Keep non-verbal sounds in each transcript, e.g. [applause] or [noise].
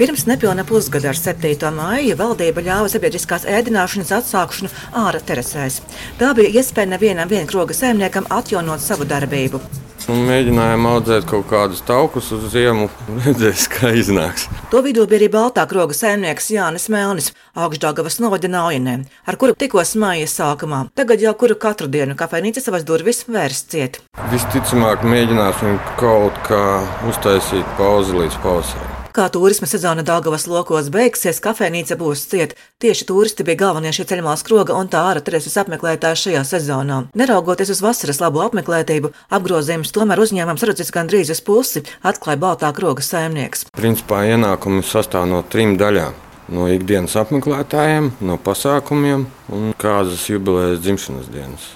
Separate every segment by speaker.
Speaker 1: Pirms nepilna pusgada ar 7. māju valdība ļāva sabiedriskās ēdināšanas atsākšanu ārā terasēs. Tā bija iespēja nevienam vienkroga saimniekam atjaunot savu darbību.
Speaker 2: Un mēģinājām audzēt kaut kādus taukus uz ziemu, [laughs] redzēs, kā iznāks.
Speaker 1: To vidū bija arī Baltā kroga saimnieks Jānis Melnis, augšdāgavas novada Naujinē, ar kuru tikos mājas sākumā. Tagad jau kuru katru dienu kafejnīca savas durvis vērs ciet.
Speaker 2: Visticamāk, mēģināsim kaut kā uztaisīt pauzi līdz pavasarim.
Speaker 1: Kā turisma sezona Dāngavas lokos beigsies, kafejnīca būs cieta. Tieši turisti bija galvenie šī ceļmās kroga un tā ārā tereses apmeklētāji šajā sezonā. Neraugoties uz vasaras labo apmeklētību, apgrozījums tomēr uzņēmums redzēs gandrīz uz pusi, atklāja Baltā kroga saimnieks.
Speaker 2: Principā ienākumi sastāv no trim daļām. No ikdienas apmeklētājiem, no pasākumiem un kāzas jubilejas dzimšanas dienas.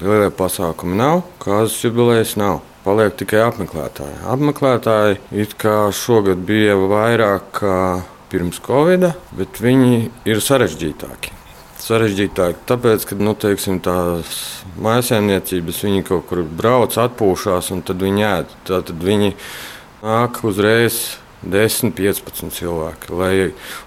Speaker 2: Lielie pasākumi nav, kāzas jubilejas nav paliek tikai apmeklētāji. Apmeklētāji it kā šogad bija vairāk kā pirms Covid, bet viņi ir sarežģītāki. Sarežģītāk, tāpēc, ka nu, teiksim, tās mājasēmniecības viņi kaut kur brauc, atpūšas un tad viņi ēd. Tad viņi nāk uzreiz 10, 15 cilvēki. Lai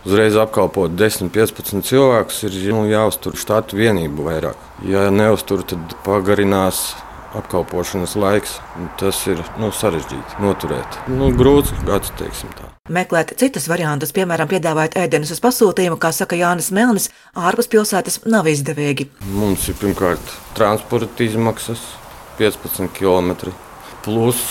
Speaker 2: uzreiz apkalpotu 10, 15 cilvēkus, ir nu, jāuztur štatu vienību vairāk. Ja neuztur, tad pagarinās apkalpošanas laiks. Tas ir nu, sarežģīti noturēt. Nu, grūts gads, teiksim tā.
Speaker 1: Meklēt citas variantus, piemēram, piedāvājot ēdienus uz pasūtījumu, kā saka Jānis Melnis, ārpus pilsētas nav izdevīgi.
Speaker 2: Mums ir pirmkārt transporta izmaksas 15 km. Plus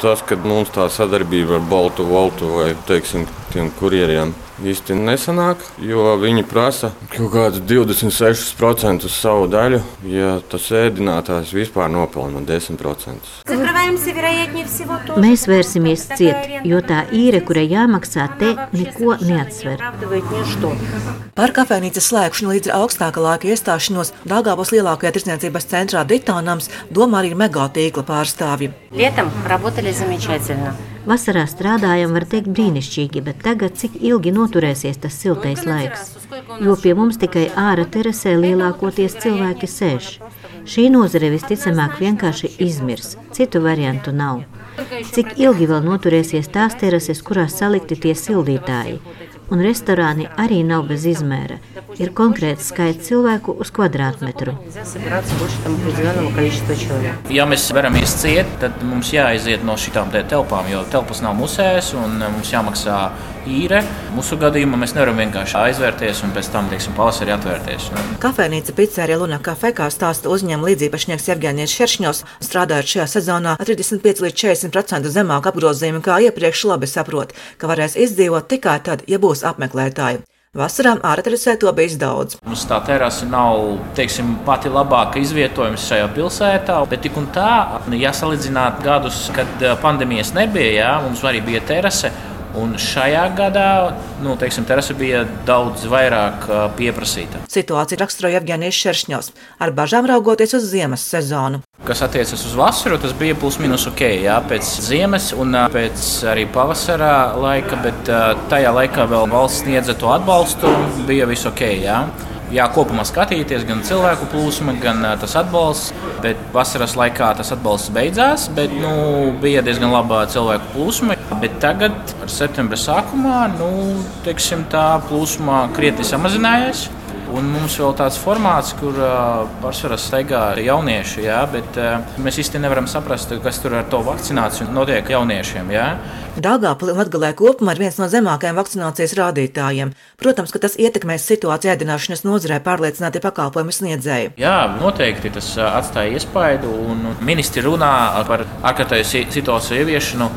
Speaker 2: tas, ka mums tā sadarbība ar Baltu Voltu vai teiksim, tiem kurjeriem īsti nesanāk, jo viņi prasa kaut kādus 26% savu daļu, ja tas ēdinātājs vispār nopelna 10%.
Speaker 3: Mēs vērsimies ciet, jo tā īre, kurai jāmaksā, te neko neatsver.
Speaker 1: Par kafejnīcas slēgšanu līdz augstākā laika iestāšanos Dāngāvos lielākajā tirdzniecības centrā Ditānams domā arī megā tīkla pārstāvji.
Speaker 3: Lietam работали замечательно. Vasarā strādājam, var teikt, brīnišķīgi, bet tagad cik ilgi noturēsies tas siltais laiks? Jo pie mums tikai ārā terasē lielākoties cilvēki sēž. Šī nozare visticamāk vienkārši izmirs, citu variantu nav. Cik ilgi vēl noturēsies tās terases, kurās salikti tie sildītāji? un restorāni arī nav bez izmēra. Ir konkrēts skaits cilvēku uz kvadrātmetru.
Speaker 4: Ja mēs veramies ciet, tad mums jāaiziet no šīm telpām, jo telpas nav musēs un mums jāmaksā īre. Mūsu gadījumā mēs nevaram vienkārši aizvērties un pēc tam, teiksim, pavasarī atvērties.
Speaker 1: Kafejnīca Pizzerija Luna Cafe, kā stāsta uzņēmuma līdzīpašnieks Jevģēnijas Šeršņos, strādājot šajā sezonā 35 līdz 40% zemāk apgrozījumu kā iepriekš labi saprot, ka varēs izdzīvot tikai tad, ja būs apmeklētāji. Vasarā ārterasē to bija daudz.
Speaker 4: Mums tā terasa nav teiksim, pati labākā izvietojuma šajā pilsētā, bet tik un tā, ja salīdzināt gadus, kad pandēmijas nebija, jā, mums arī bija terasa. Un šajā gadā nu, teiksim, terasa bija daudz vairāk pieprasīta.
Speaker 1: Situācija raksturoja Evgenijas Šeršņos, ar bažām raugoties uz ziemas sezonu.
Speaker 4: Kas attiecas uz vasaru, tas bija plus-minus ok. Jā, pēc ziemas un pēc arī pavasara laika, bet tajā laikā vēl valsts sniedza to atbalstu, bija viss ok. Jā jā, kopumā skatīties, gan cilvēku plūsma, gan tas atbalsts. Bet vasaras laikā tas atbalsts beidzās, bet nu, bija diezgan laba cilvēku plūsma. Bet tagad, ar septembra sākumā, nu, teiksim, tā plūsma krietni samazinājās. Un mums vēl tāds formāts, kur uh, pārsvarā staigā jaunieši, jā, bet uh, mēs īsti nevaram saprast, kas tur ar to vakcināciju notiek jauniešiem. Jā.
Speaker 1: Dāngāpili Latgalē kopumā ir viens no zemākajiem vakcinācijas rādītājiem. Protams, ka tas ietekmēs situāciju ēdināšanas nozarē pārliecināti pakalpojumu sniedzēji.
Speaker 4: Jā, noteikti tas atstāja iespaidu, un ministri runā par ārkārtēju situāciju ieviešanu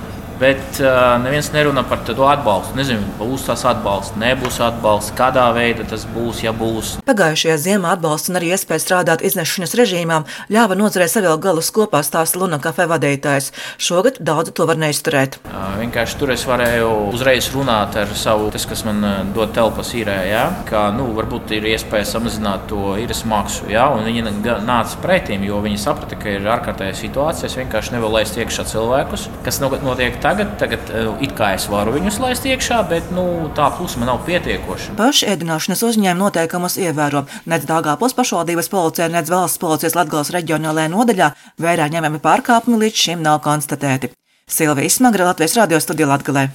Speaker 4: Bet uh, neviens nerunā par to atbalstu. Nezinu, būs tas atbalsts, nebūs atbalsts, kādā veidā tas būs, ja būs.
Speaker 1: Pagājušajā ziemā atbalsts un arī iespēja strādāt iznešanas režīmām ļāva nozarei savilkt galus kopā, stāsta Luna kafē vadītājs. Šogad daudzi to var neizturēt.
Speaker 4: Uh, vienkārši tur es varēju uzreiz runāt ar savu, tas, kas man dod telpas īrē, ja? ka nu, varbūt ir iespēja samazināt to īres maksu. Ja? Un viņi nāca pretīm, jo viņi saprata, ka ir ārkārtēja situācija. Es vienkārši nevaru laist iekšā cilvēkus, kas notiek tagad, tagad eh, it kā es varu viņus laist iekšā, bet nu, tā plūsma nav pietiekoša.
Speaker 1: Paši ēdināšanas uzņēmumi noteikumus ievēro. Nec Dāngāpils pašvaldības policija, nec valsts policijas Latgales reģionālajā nodaļā vērā ņemami pārkāpumi līdz šim nav konstatēti. Silvija Smagra Latvijas radio studija Latgalē.